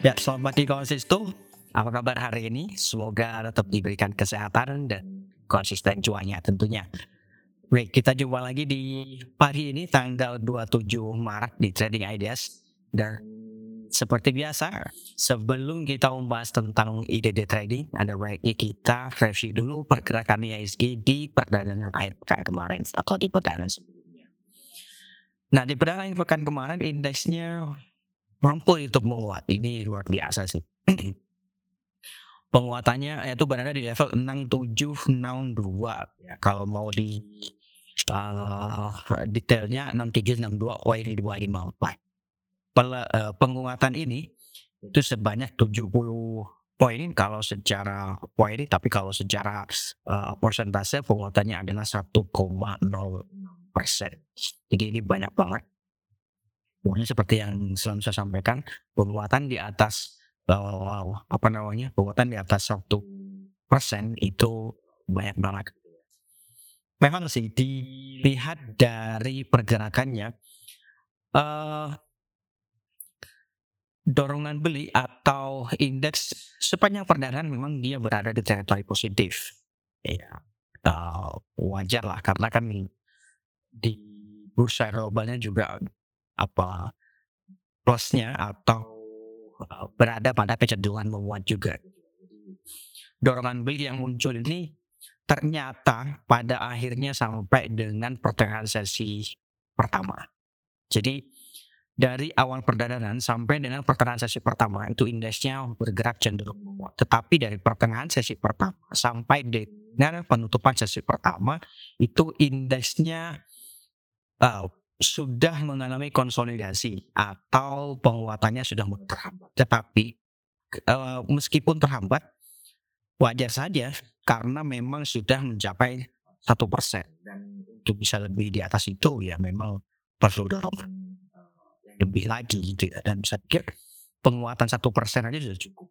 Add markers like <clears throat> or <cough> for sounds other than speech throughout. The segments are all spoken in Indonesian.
Ya, selamat pagi konsistu. Apa kabar hari ini? Semoga tetap diberikan kesehatan dan konsisten cuanya tentunya. Baik, kita jumpa lagi di pagi ini tanggal 27 Maret di Trading Ideas. Dan seperti biasa, sebelum kita membahas tentang IDD trading, ada baiknya kita review dulu pergerakan ISG di perdagangan akhir pekan kemarin atau di perdagangan sebelumnya. Nah, di perdagangan pekan kemarin indeksnya mampu untuk menguat. Ini luar biasa sih. <clears throat> Penguatannya itu berada di level 6762 ya. Kalau mau di uh, detailnya 6762 poin 254. Pel, uh, penguatan ini itu sebanyak 70 poin kalau secara poin tapi kalau secara uh, persentase penguatannya adalah 1,0 persen. Jadi ini banyak banget Pokoknya seperti yang selalu saya sampaikan, penguatan di atas uh, apa namanya, penguatan di atas satu persen itu banyak banget. Memang sih dilihat dari pergerakannya, uh, dorongan beli atau indeks sepanjang perdagangan memang dia berada di teritori positif. Ya, uh, wajar lah karena kan di bursa globalnya juga apa plusnya atau uh, berada pada kecenderungan menguat juga. Dorongan beli yang muncul ini ternyata pada akhirnya sampai dengan pertengahan sesi pertama. Jadi dari awal perdagangan sampai dengan pertengahan sesi pertama itu indeksnya bergerak cenderung menguat. Tetapi dari pertengahan sesi pertama sampai dengan penutupan sesi pertama itu indeksnya uh, sudah mengalami konsolidasi atau penguatannya sudah terhambat. Tetapi uh, meskipun terhambat, wajar saja karena memang sudah mencapai satu persen dan untuk bisa lebih di atas itu ya memang perlu dorongan lebih lagi gitu ya. Dan saya pikir penguatan satu persen aja sudah cukup.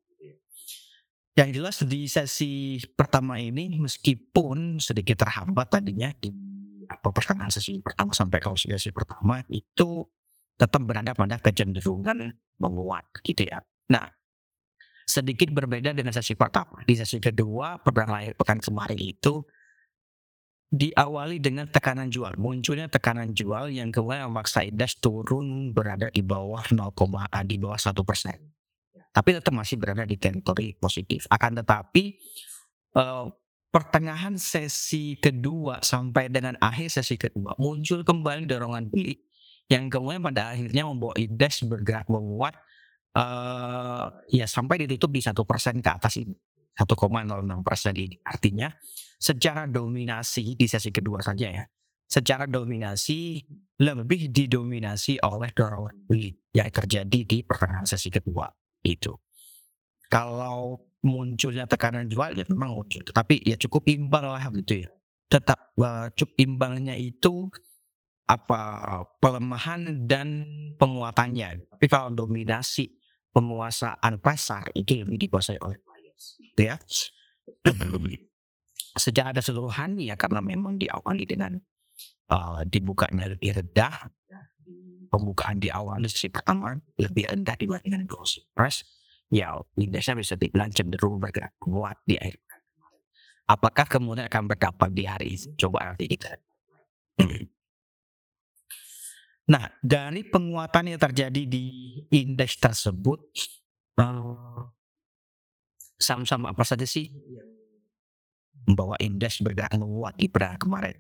Yang jelas di sesi pertama ini meskipun sedikit terhambat tadinya di apa pertengahan sesi pertama sampai sesi pertama itu tetap berada pada kecenderungan menguat gitu ya. Nah, sedikit berbeda dengan sesi pertama. Di sesi kedua, perdagangan akhir pekan kemarin itu diawali dengan tekanan jual. Munculnya tekanan jual yang kemudian memaksa indeks turun berada di bawah 0, di bawah satu persen. Tapi tetap masih berada di teritori positif. Akan tetapi uh, pertengahan sesi kedua sampai dengan akhir sesi kedua muncul kembali dorongan beli yang kemudian pada akhirnya membawa indeks bergerak menguat uh, ya sampai ditutup di satu persen ke atas ini 1,06 persen ini. Artinya secara dominasi di sesi kedua saja ya secara dominasi lebih didominasi oleh dorongan beli yang terjadi di pertengahan sesi kedua itu. Kalau munculnya tekanan jual ya memang muncul. Tetapi ya cukup imbang lah gitu ya. Tetap cukup imbangnya itu apa pelemahan dan penguatannya. Tapi kalau dominasi penguasaan pasar itu lebih dikuasai oleh bias gitu ya. <clears throat> Secara keseluruhan ya karena memang diawali dengan uh, dibukanya lebih rendah pembukaan di awal sesi pertama lebih rendah dibandingkan closing price ya indeksnya bisa dibilang cenderung bergerak kuat di akhir Apakah kemudian akan berdampak di hari ini? Coba nanti kita. <clears throat> Nah, dari penguatan yang terjadi di indeks tersebut, uh, saham-saham apa saja sih membawa indeks bergerak menguat di perdagangan kemarin?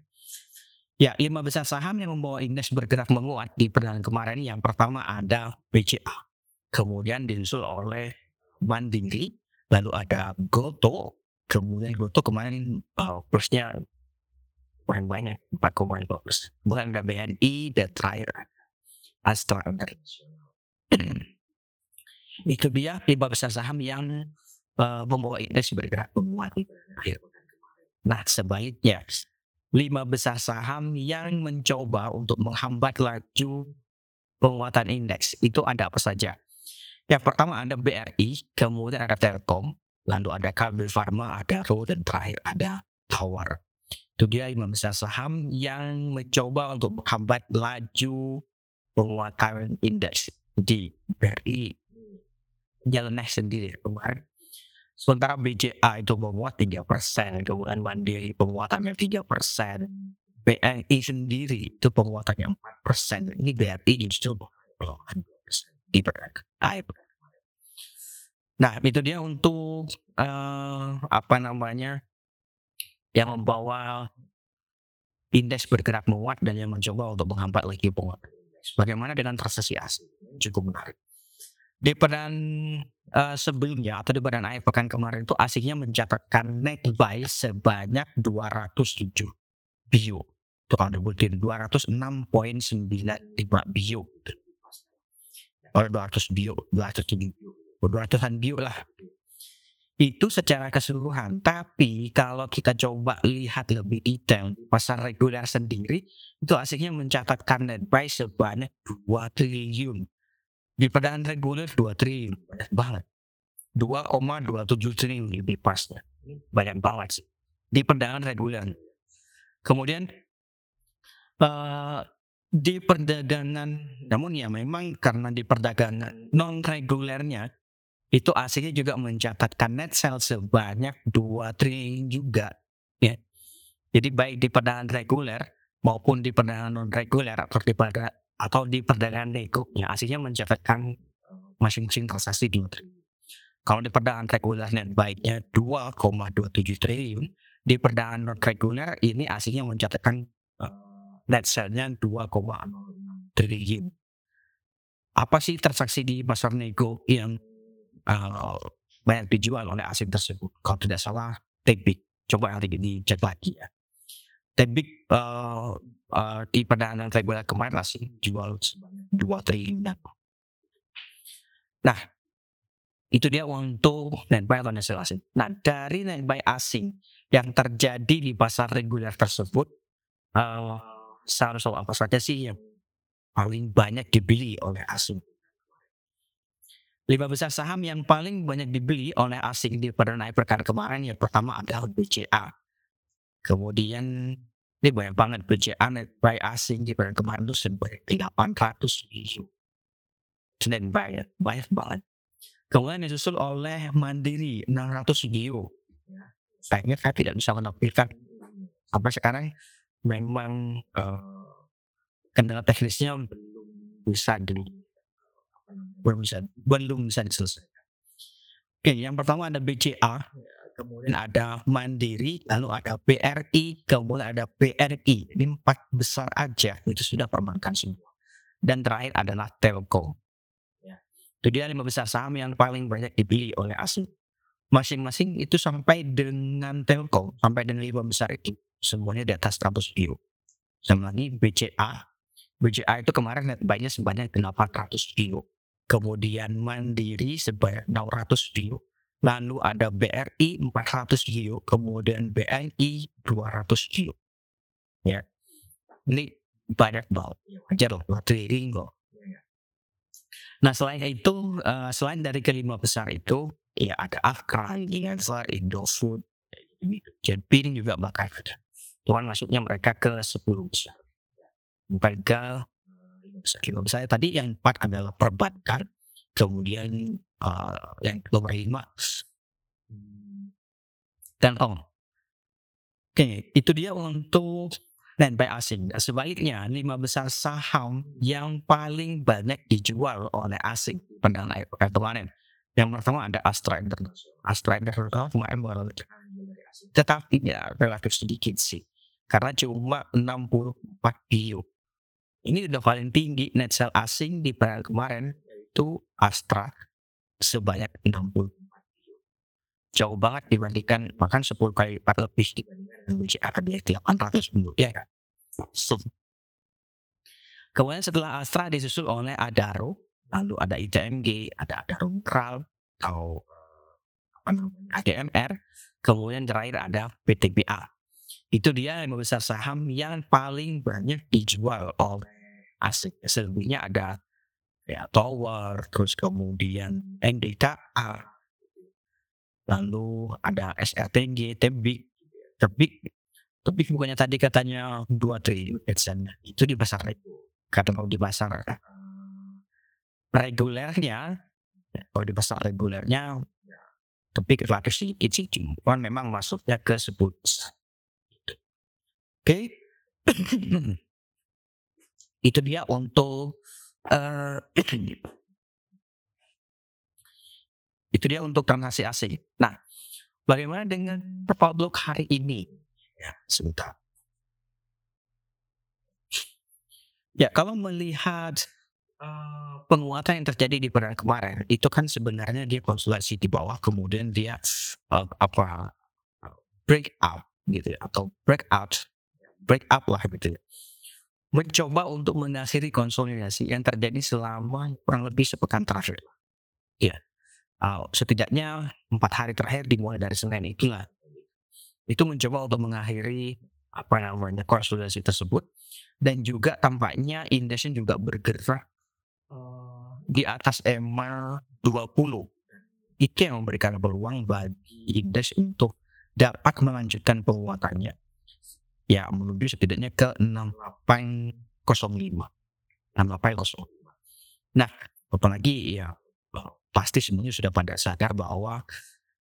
Ya, lima besar saham yang membawa indeks bergerak menguat di perdagangan kemarin yang pertama ada BCA kemudian disusul oleh Mandiri, lalu ada Goto, kemudian Goto kemarin uh, plusnya paling banyak 4,5 plus. Bukan ada BNI dan terakhir Astra <clears throat> Itu dia lima besar saham yang uh, membawa indeks bergerak menguat. Nah sebaiknya lima besar saham yang mencoba untuk menghambat laju penguatan indeks itu ada apa saja? Yang pertama ada BRI, kemudian ada Telkom, lalu ada Kabel Pharma, ada Ro, dan terakhir ada Tower. Itu dia lima besar saham yang mencoba untuk menghambat laju penguatan indeks di BRI jalan naik sendiri kemarin. Sementara BCA itu menguat 3 persen, kemudian Mandiri penguatannya 3 persen, BNI sendiri itu penguatannya 4 persen. Ini BRI justru penguatan 2 persen di Nah itu dia untuk uh, apa namanya yang membawa indeks bergerak menguat dan yang mencoba untuk menghambat lagi penguatan Bagaimana dengan transaksi asing? Cukup menarik. Di peran uh, sebelumnya atau di peran akhir pekan kemarin itu asingnya mencatatkan net buy sebanyak 207 bio. Itu kalau dibutin 206.95 bio. Kalau 200 bio, 200 bio. 200-an bio lah itu secara keseluruhan. Tapi kalau kita coba lihat lebih detail pasar reguler sendiri itu asiknya mencatatkan net buy sebanyak 2 triliun. Di perdagangan reguler 2 triliun banyak banget. 2,27 triliun lebih pasnya. Banyak banget sih. Di perdagangan reguler. Kemudian uh, di perdagangan namun ya memang karena di perdagangan non regulernya itu aslinya juga mencatatkan net sales sebanyak 2 triliun juga ya. Jadi baik di perdagangan reguler maupun di perdagangan non reguler atau di perdagangan atau di perdagangan nego ya aslinya mencatatkan masing-masing transaksi 2 triliun. Kalau di perdagangan reguler net baiknya 2,27 triliun, di perdagangan non reguler ini aslinya mencatatkan net sales-nya 2,6 triliun. Apa sih transaksi di pasar nego yang uh, banyak dijual oleh asing tersebut. Kalau tidak salah, Tebik. Coba nanti dicek lagi ya. Tebik uh, uh, di perdagangan reguler kemarin masih jual dua triliun. Nah, itu dia untuk netbuy atau hasil asing. Nah, dari netbuy asing yang terjadi di pasar reguler tersebut, uh, seharusnya apa saja sih yang paling banyak dibeli oleh asing? Lima besar saham yang paling banyak dibeli oleh asing di pada naik pekan kemarin yang pertama adalah BCA. Kemudian ini banyak banget BCA naik buy asing di pekan kemarin itu sebanyak 800 ribu. Senin banyak, banyak banget. Kemudian disusul oleh Mandiri 600 euro. Sayangnya saya tidak bisa menampilkan sampai sekarang memang uh, kendala teknisnya belum bisa di belum bisa belum bisa diselesaikan. Oke, yang pertama ada BCA, kemudian ada Mandiri, lalu ada BRI, kemudian ada BRI. Ini empat besar aja itu sudah perbankan semua. Dan terakhir adalah Telco. Ya. Itu dia lima besar saham yang paling banyak dibeli oleh asing. Masing-masing itu sampai dengan Telco, sampai dengan lima besar itu semuanya di atas 100 view. Sama lagi BCA, BCA itu kemarin net buy-nya sebanyak 800 view kemudian Mandiri sebanyak 600 dio, lalu ada BRI 400 dio, kemudian BNI 200 dio. Ya, ini banyak banget, wajar loh, trading kok. Nah selain itu, uh, selain dari kelima besar itu, ya ada Gigansar, Indofood, Jetpin juga bakal ada. Tuhan masuknya mereka ke 10 besar. Mereka lima besar. Tadi yang empat adalah perbankan kemudian uh, yang nomor lima dan om oke itu dia untuk buy asing. Sebaliknya lima besar saham yang paling banyak dijual oleh asing pada naik kemarin. Yang pertama ada Astra International Astra International kemarin baru. Tetapi ya relatif sedikit sih karena cuma 64 bio. Ini udah paling tinggi net sale asing di pekan kemarin itu Astra sebanyak 60 jauh banget dibandingkan bahkan 10 kali lipat lebih dibandingkan BCA dia 800 minggu ya kan? So. kemudian setelah Astra disusul oleh Adaro lalu ada ITMG ada Adaro Kral atau ADMR kemudian terakhir ada PTBA itu dia yang besar saham yang paling banyak dijual oleh asing. Selebihnya ada ya Tower, terus kemudian NDKA, lalu ada SRTG, Tebik, Tebik, Tebik bukannya tadi katanya dua triliun itu di pasar karena kalau di pasar regulernya Kalau di pasar regulernya tapi relatif sedikit sih cuman memang masuknya ke sebut. Oke. <clears throat> Itu dia untuk uh, <clears throat> itu dia untuk transaksi asing nah bagaimana dengan block hari ini? Ya sebentar. Ya kalau melihat Uh, penguatan yang terjadi di pekan kemarin itu kan sebenarnya dia konsultasi di bawah kemudian dia uh, apa break out gitu ya, atau break out break up lah gitu ya. mencoba untuk mengakhiri konsolidasi yang terjadi selama kurang lebih sepekan terakhir. Ya uh, setidaknya empat hari terakhir dimulai dari senin itulah. Itu mencoba untuk mengakhiri apa namanya konsolidasi tersebut. Dan juga tampaknya indeksnya juga bergerak di atas EMA 20 itu yang memberikan peluang bagi indeks untuk dapat melanjutkan penguatannya ya menuju setidaknya ke 6805 6805 nah apalagi ya pasti semuanya sudah pada sadar bahwa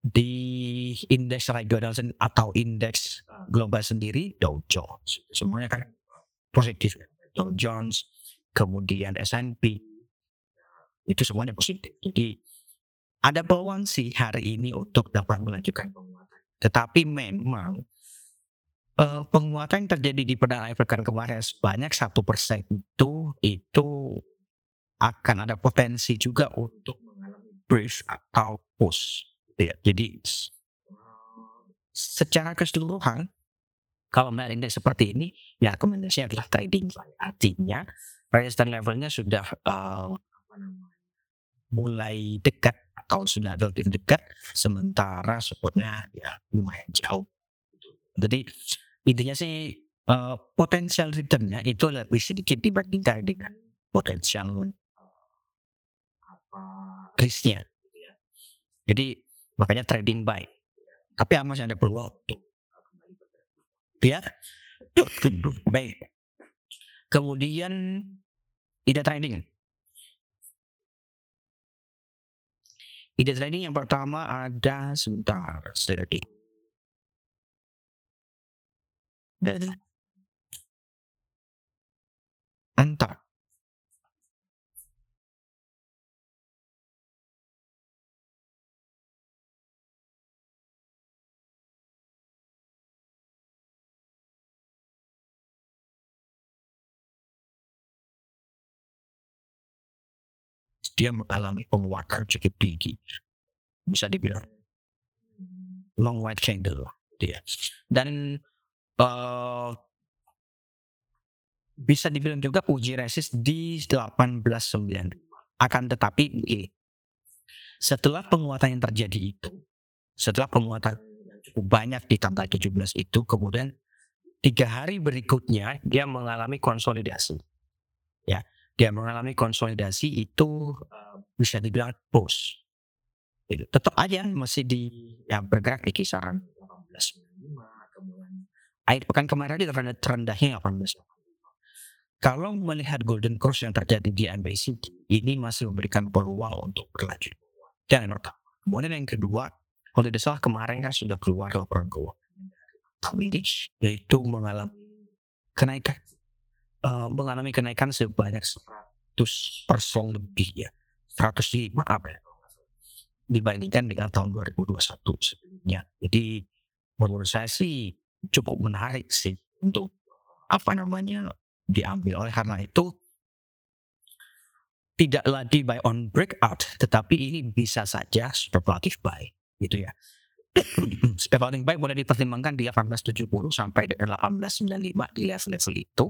di indeks regional atau indeks global sendiri Dow Jones. Semuanya kan positif. Dow Jones kemudian S&P itu semuanya positif. Jadi ada peluang sih hari ini untuk dapat melanjutkan. Penguatan. Tetapi memang uh, penguatan yang terjadi di perdana pekan kemarin sebanyak satu persen itu itu akan ada potensi juga untuk mengalami brief atau push. Ya, jadi secara keseluruhan kalau melihat indeks seperti ini ya rekomendasinya adalah trading artinya resistance levelnya sudah uh, mulai dekat atau sudah relatif dekat sementara supportnya ya lumayan jauh jadi intinya sih uh, potensial returnnya itu lebih sedikit dibandingkan dengan potensial risknya. Jadi makanya trading buy. Tapi masih ada peluang untuk ya baik. Kemudian ide trading. Ide trading yang pertama ada sebentar sedikit. Dan entah. dia mengalami penguatan cukup tinggi. Bisa dibilang long white candle dia. Dan uh, bisa dibilang juga uji resist di 1890. Akan tetapi setelah penguatan yang terjadi itu, setelah penguatan cukup banyak di tanggal 17 itu, kemudian tiga hari berikutnya dia mengalami konsolidasi. Ya, dia mengalami konsolidasi itu uh, bisa dibilang push. Gitu. Tetap aja masih di ya bergerak di kisaran 1895 kemudian akhir pekan kemarin di terendah terendahnya 18 kalau melihat golden cross yang terjadi di MBC ini masih memberikan peluang untuk berlanjut. Dan yang pertama kemudian yang kedua kalau tidak salah kemarin kan sudah keluar laporan keuangan tapi yaitu mengalami kenaikan uh, mengalami kenaikan sebanyak 100 persen lebih ya 105 apa ya dibandingkan dengan tahun 2021 sebelumnya. Jadi menurut saya sih cukup menarik sih untuk apa namanya diambil. Oleh karena itu tidak lagi buy on breakout tetapi ini bisa saja speculative buy gitu ya. <clears throat> Speculative buy boleh dipertimbangkan di 1870 sampai dengan 1895 di level-level itu.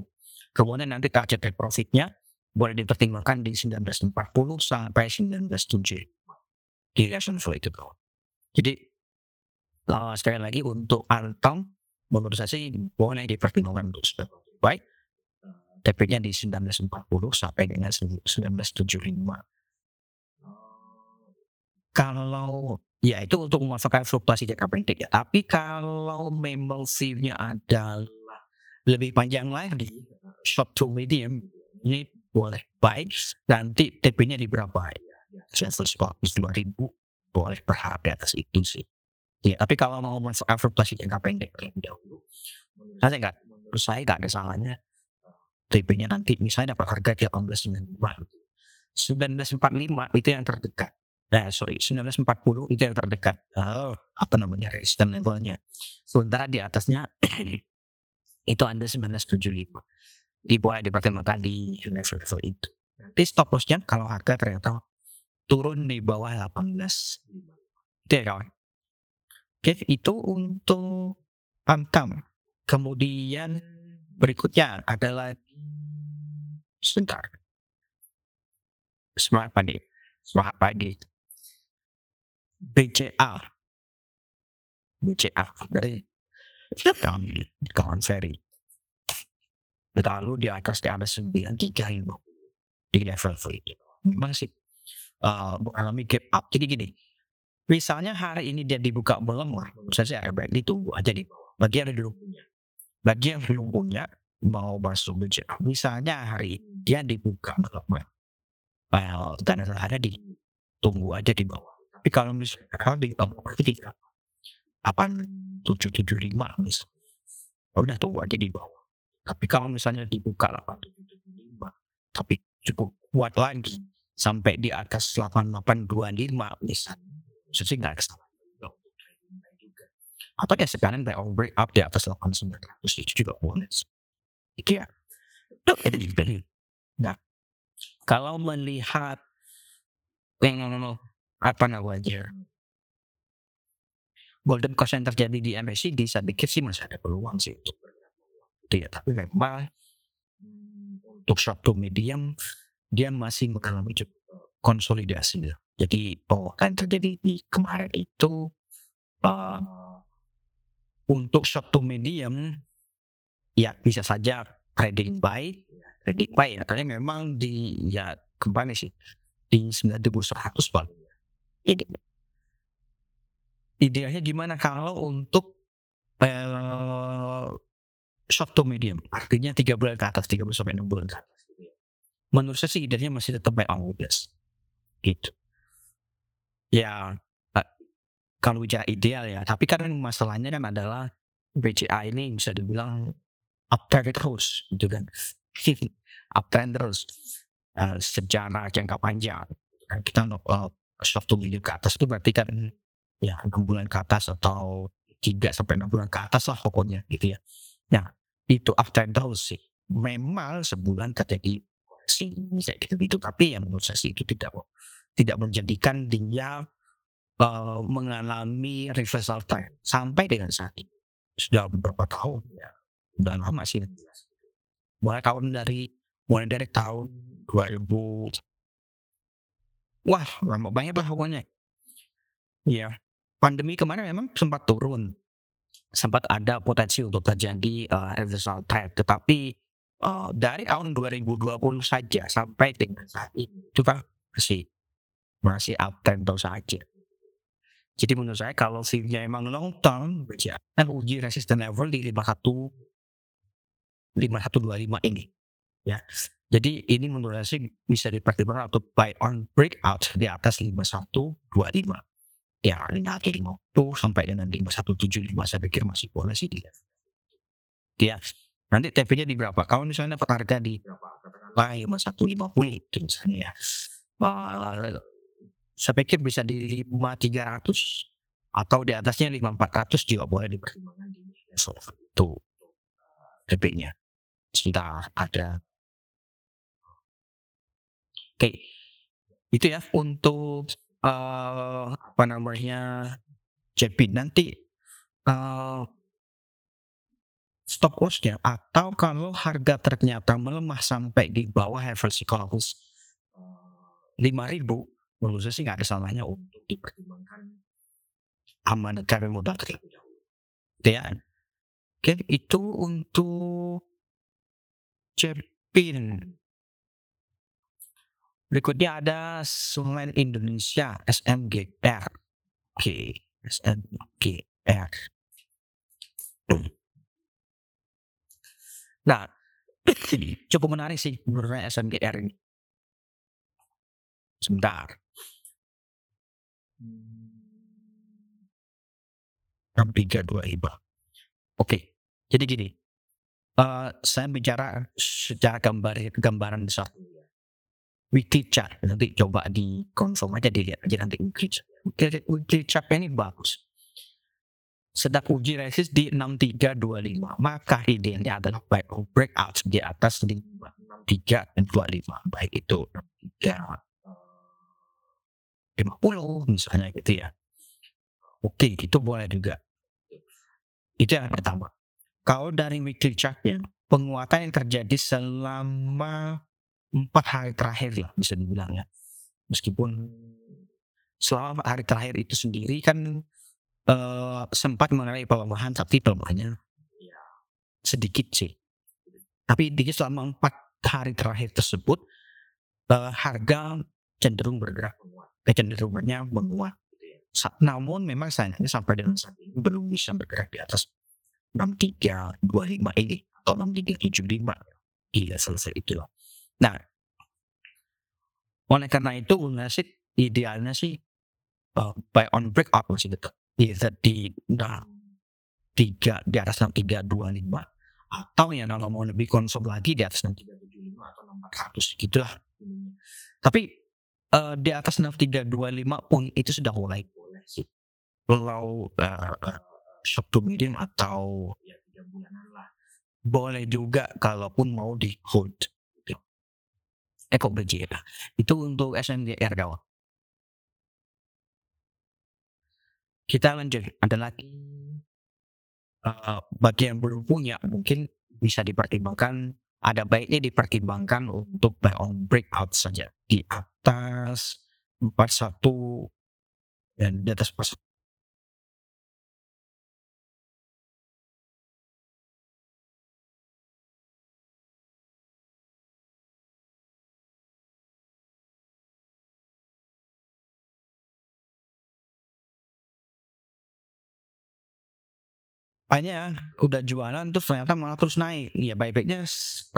Kemudian nanti target take profitnya boleh dipertimbangkan di 1940 sampai 1907 di level itu. Jadi uh, sekali lagi untuk Antam menurut saya sih boleh dipertimbangkan untuk baik TP-nya di 1940 sampai dengan 1975. Kalau ya itu untuk memanfaatkan fluktuasi jangka pendek ya. Tapi kalau memang view-nya adalah lebih panjang lagi short to medium ini boleh baik nanti TP-nya di berapa ya level psikologis 2000 boleh berharap di atas itu sih. Ya, tapi kalau mau masuk fluktuasi jangka pendek terlebih dahulu, saya nggak menurut saya nggak ada salahnya TP-nya nanti misalnya dapat harga di 1895 1945 itu yang terdekat Nah, sorry, 1940 itu yang terdekat. Oh, apa namanya resistance levelnya. Sementara di atasnya <clears throat> itu Anda 1975. Di bawah dipertimbangkan di level-level itu. Nanti stop lossnya kalau harga ternyata turun di bawah 18. Itu ya kawan. Oke, itu untuk pantang. Kemudian berikutnya adalah sebentar. Semangat pagi. Semangat pagi. BCA. BCA dari kawan seri. Lalu di atas di atas sembilan tiga ini di level itu. Memang sih uh, mengalami gap up. Jadi gini, misalnya hari ini dia dibuka melemah, saya baik ditunggu aja di bawah. Bagi yang belum punya, bagi belum mau masuk BCA, misalnya hari dia dibuka melemah, well, dan ada di tunggu aja di bawah. Tapi kalau misalnya di berarti tiga apa tujuh tujuh lima misalnya. Udah tuh aja di bawah. Tapi kalau misalnya dibuka delapan tujuh tujuh lima tapi cukup kuat lagi sampai di atas delapan delapan dua lima misalnya sih nggak kesalahan atau ya sekarang kayak on break up di atas delapan sembilan ratus itu juga boleh itu ya itu nah. Kalau melihat yang apa namanya golden cost yang terjadi di MSCD saya pikir sih masih ada peluang sih. Untuk itu ya tapi memang untuk short to medium dia masih mengalami konsolidasi ya. Jadi oh kan terjadi di kemarin itu uh, untuk short to medium ya bisa saja trading buy trading buy ya karena memang di ya kembali sih di 9100 paling ini idealnya gimana kalau untuk uh, short to medium? Artinya tiga bulan ke atas tiga bulan sampai enam bulan ke atas. Menurut saya sih idealnya masih tetap buy on weakness gitu ya uh, kalau bicara ideal ya. Tapi kan masalahnya kan adalah BCA ini bisa dibilang uptrend terus gitu kan. <laughs> Uptrend terus. Uh, secara jangka panjang. Kita uh, to medium ke atas itu berarti kan ya enam bulan ke atas atau tiga sampai enam bulan ke atas lah pokoknya gitu ya. Nah itu after those sih. Memang sebulan terjadi sih kayak gitu gitu tapi yang menurut saya sih itu tidak tidak menjadikan dia uh, mengalami reversal time sampai dengan saat ini sudah beberapa tahun ya sudah lama sih mulai tahun dari mulai dari tahun 2000 Wah, lama banyak lah pokoknya. Iya. Pandemi kemarin memang sempat turun. Sempat ada potensi untuk terjadi uh, reversal trend. Tetapi uh, dari tahun 2020 saja sampai dengan saat ini itu kan masih masih uptrend saja. Jadi menurut saya kalau view-nya emang long term, kan uji resistance level di 51 5125 ini. Ya. Jadi ini menurut saya sih bisa dipertimbangkan atau buy on breakout di atas 5125. Ya ini nanti 50 sampai dengan 5175 saya pikir masih boleh sih dia. Ya nanti TP-nya di berapa? Kalau misalnya dapat harga di berapa? Katakanlah 5150 itu misalnya ya. Saya pikir bisa di 5300 atau di atasnya 5400 juga boleh dipertimbangkan di itu TP-nya. Sudah ada. Oke, itu ya untuk uh, apa namanya JP nanti uh, stop lossnya atau kalau harga ternyata melemah sampai di bawah level psikologis lima ribu menurut saya sih nggak ada salahnya untuk dipertimbangkan aman cari modal terlebih dahulu. Ya, oke itu untuk Jepin Berikutnya ada Semen Indonesia SMGR. Oke, SMGR. Nah, <coughs> cukup menarik sih menurut SMGR ini. Sebentar. 6325. Oke, jadi gini. Uh, saya bicara secara gambar gambaran besar. Weekly chart nanti coba di confirm aja dilihat aja nanti weekly chart. Ini bagus. Sedang uji resist di 6325 maka idealnya adalah buy breakout di atas 63 dan 25 baik itu 63 50 misalnya gitu ya. Oke, itu boleh juga. Itu yang pertama. Kalau dari weekly chartnya, penguatan yang terjadi selama empat hari terakhir lah bisa dibilang ya. Meskipun selama hari terakhir itu sendiri kan uh, sempat mengalami pelemahan, tapi pelemahannya ya, sedikit sih. Tapi di selama empat hari terakhir tersebut, uh, harga cenderung bergerak menguat. Kecenderungannya menguat namun memang sayangnya sampai dengan saat ini belum bisa bergerak di atas 6325 ini atau 6375. Iya selesai itu loh. Nah, oleh karena itu sih idealnya sih uh, buy on breakout masih dekat. Either di nah, tiga di atas 6325 atau ya kalau mau lebih konsum lagi di atas 6375 atau 6400 gitulah. Tapi uh, di atas 6325 pun itu sudah mulai. Kalau uh, shop to medium atau boleh juga kalaupun mau di hold. Gitu. eh kok ya? Itu untuk SNDR kawan kita lanjut. Ada lagi. Uh, bagi yang belum punya mungkin bisa dipertimbangkan. Ada baiknya dipertimbangkan untuk buy on breakout saja di atas 41 dan di atas pas Makanya udah jualan terus ternyata malah terus naik. Iya baik-baiknya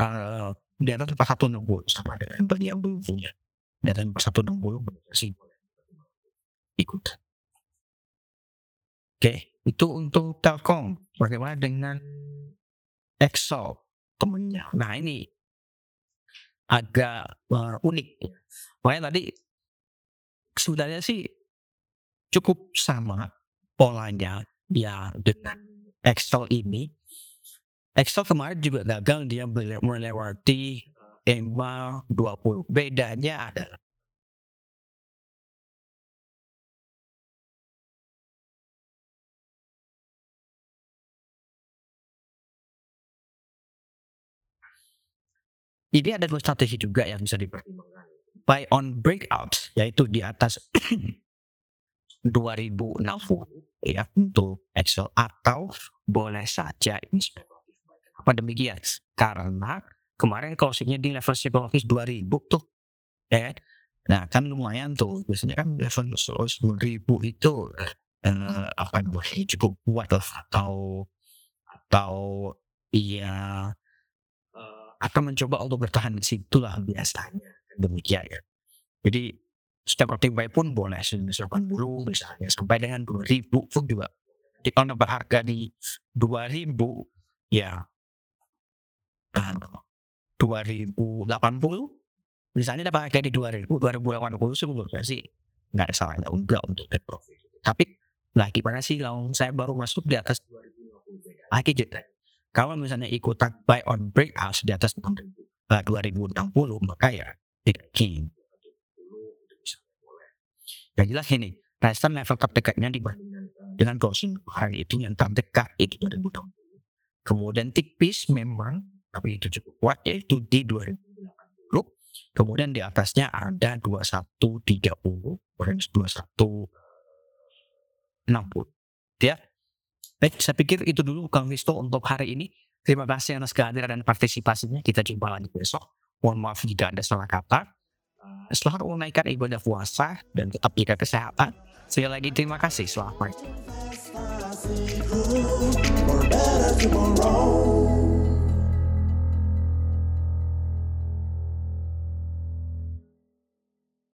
uh, di atas empat satu enam puluh sama dengan yang belum punya. Atas empat satu enam puluh sih ikut. Oke, itu untuk Telkom. Bagaimana dengan Excel temennya? Nah ini agak uh, unik. Makanya tadi sebenarnya sih cukup sama polanya ya dengan Excel ini. Excel kemarin juga gagal dia melewati EMA 20. Bedanya adalah Ini ada dua strategi juga yang bisa dipertimbangkan. Buy on breakout, yaitu di atas <clears throat> 2060 ya untuk Excel atau boleh saja ini. Apa demikian? Karena kemarin closingnya di level psikologis 2000 tuh ya kan? Nah kan lumayan tuh. Biasanya kan level 2000 itu eh, apa namanya cukup kuat lah. Atau atau iya akan mencoba untuk bertahan di situ lah biasanya. Demikian ya. Jadi setiap buy pun boleh 80 misalnya sampai dengan 2000 pun juga. Di kalau berharga di 2000 ya kan 2080 misalnya dapat harga di 2000 2080 sih menurut saya sih nggak ada salahnya enggak untuk take profit. Tapi lagi pada sih kalau saya baru masuk di atas 2050 lagi gitu. Kalau misalnya ikutan buy on breakout di atas 2060 maka ya tidak. Yang jelas ini, resistance level terdekatnya dibandingkan dengan closing hari itu yang terdekat itu 2060. Kemudian tipis memang, tapi itu cukup kuat yaitu di 2080. Kemudian di atasnya ada 2130, kemudian 2160. Ya, Baik, saya pikir itu dulu Kang Risto untuk hari ini. Terima kasih atas kehadiran dan partisipasinya. Kita jumpa lagi besok. Mohon maaf jika ada salah kata. Selamat menunaikan ibadah puasa dan tetap jaga kesehatan. Sekali lagi terima kasih. Selamat pagi.